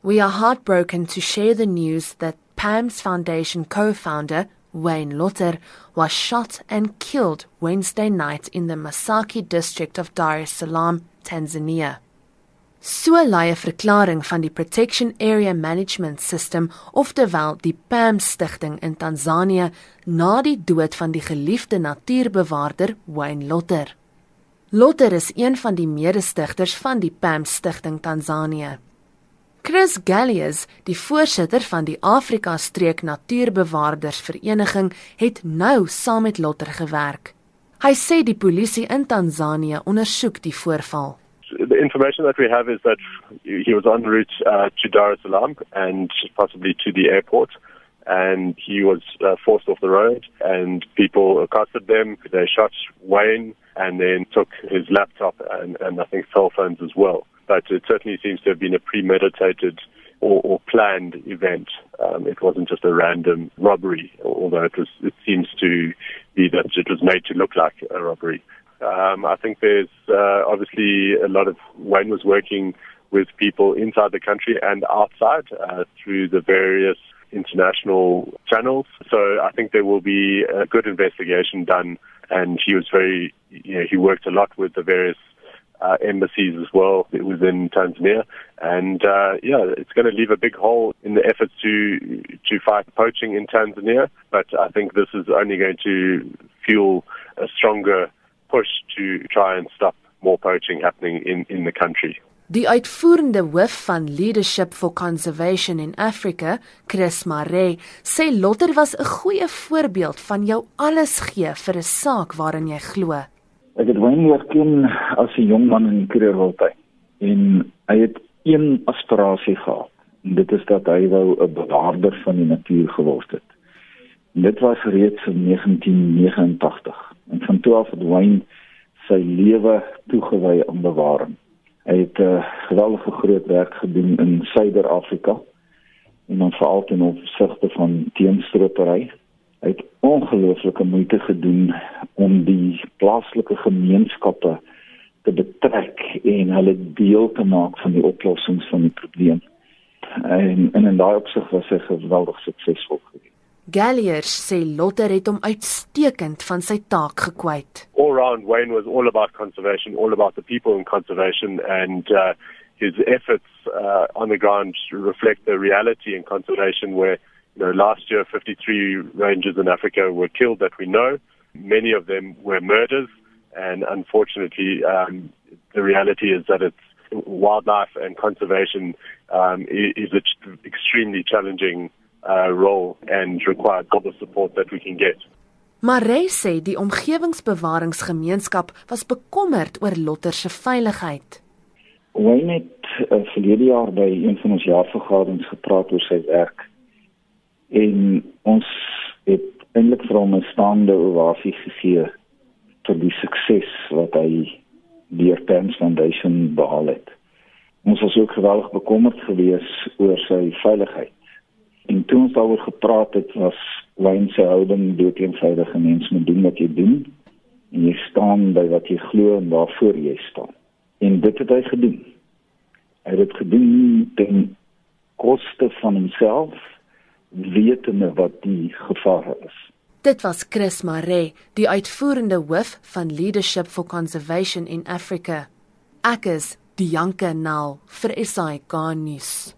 We are heartbroken to share the news that PAMS Foundation co-founder Wayne Lotter was shot and killed Wednesday night in the Masaki district of Dar es Salaam, Tanzania. So lei 'n verklaring van die Protection Area Management System, oftewel die PAM stigting in Tansanië, na die dood van die geliefde natuurbewaarder Wayne Lotter. Lotter is een van die mede-stigters van die PAM stigting Tansanië. Chris Gallius, die voorsitter van die Afrika Streek Natuurbewaarders Vereniging, het nou saam met Lotter gewerk. Hy sê die polisie in Tansanië ondersoek die voorval. The information that we have is that he was en route uh, to Dar es Salaam and possibly to the airport and he was uh, forced off the road and people accosted them they shot Wayne and then took his laptop and, and I think cell phones as well but it certainly seems to have been a premeditated or, or planned event. Um, it wasn't just a random robbery, although it was. It seems to be that it was made to look like a robbery. Um, I think there's uh, obviously a lot of Wayne was working with people inside the country and outside uh, through the various international channels. So I think there will be a good investigation done. And he was very, you know, he worked a lot with the various uh, embassies as well within Tanzania. And uh, yeah, it's going to leave a big hole in the efforts to to fight poaching in Tanzania. But I think this is only going to fuel a stronger push to try and stop more poaching happening in in the country. Die uitvoerende hoof van Leadership for Conservation in Africa, Chris Maree, sê Lotter was 'n goeie voorbeeld van jou alles gee vir 'n saak waarin jy glo. Ek het Wayne leer ken as 'n jong man in die Kreerwiltuin en hy het een aspirasie gehad. En dit is dat hy wou 'n bewaarder van die natuur geword het. En dit was reeds in 1989. En van toe af het Wayne sy lewe toegewy aan bewaring. Hy het 'n uh, geweldige groot werk gedoen in Suider-Afrika en dan veral ten opsigte van teenstropery het ongelooflike moeite gedoen om die plaaslike gemeenskappe te betrek en hulle deel te maak van die oplossings van die probleem. En, en in daai opsig was hy geweldig suksesvol geweest. Galliers sê Lotter het hom uitstekend van sy taak gekwyt. All round Wayne was all about conservation, all about the people in conservation and uh his efforts uh on the ground reflect the reality in conservation where know, last year, 53 rangers in Africa were killed that we know. Many of them were murders, and unfortunately, um, the reality is that it's wildlife and conservation um, is an extremely challenging uh, role and requires all the support that we can get. Maree sê die omgewingsbewaringsgemeenskap was bekommerd oor Lotter se veiligheid. Wayne het uh, verlede jaar by een van ons jaarvergaderings gepraat oor sy werk en ons het eintlik vir hom 'n staande ovasie gegee vir die sukses wat hy deur Pens Foundation behaal het. Ons was ook geweldig bekommerd geweest oor sy veiligheid. En toe ons daaroor gepraat het, was Wayne se houding doeteenvoudig en mens moet doen wat jy doen en jy staan by wat jy glo en waarvoor jy staan. En dit het hy gedoen. Hy het dit gedoen ten koste van homself wetende wat die gevare is. Dit was Chris Maree, die uitvoerende hoof van Leadership for Conservation in Africa. Ek is Dianke Nal vir SAK nuus.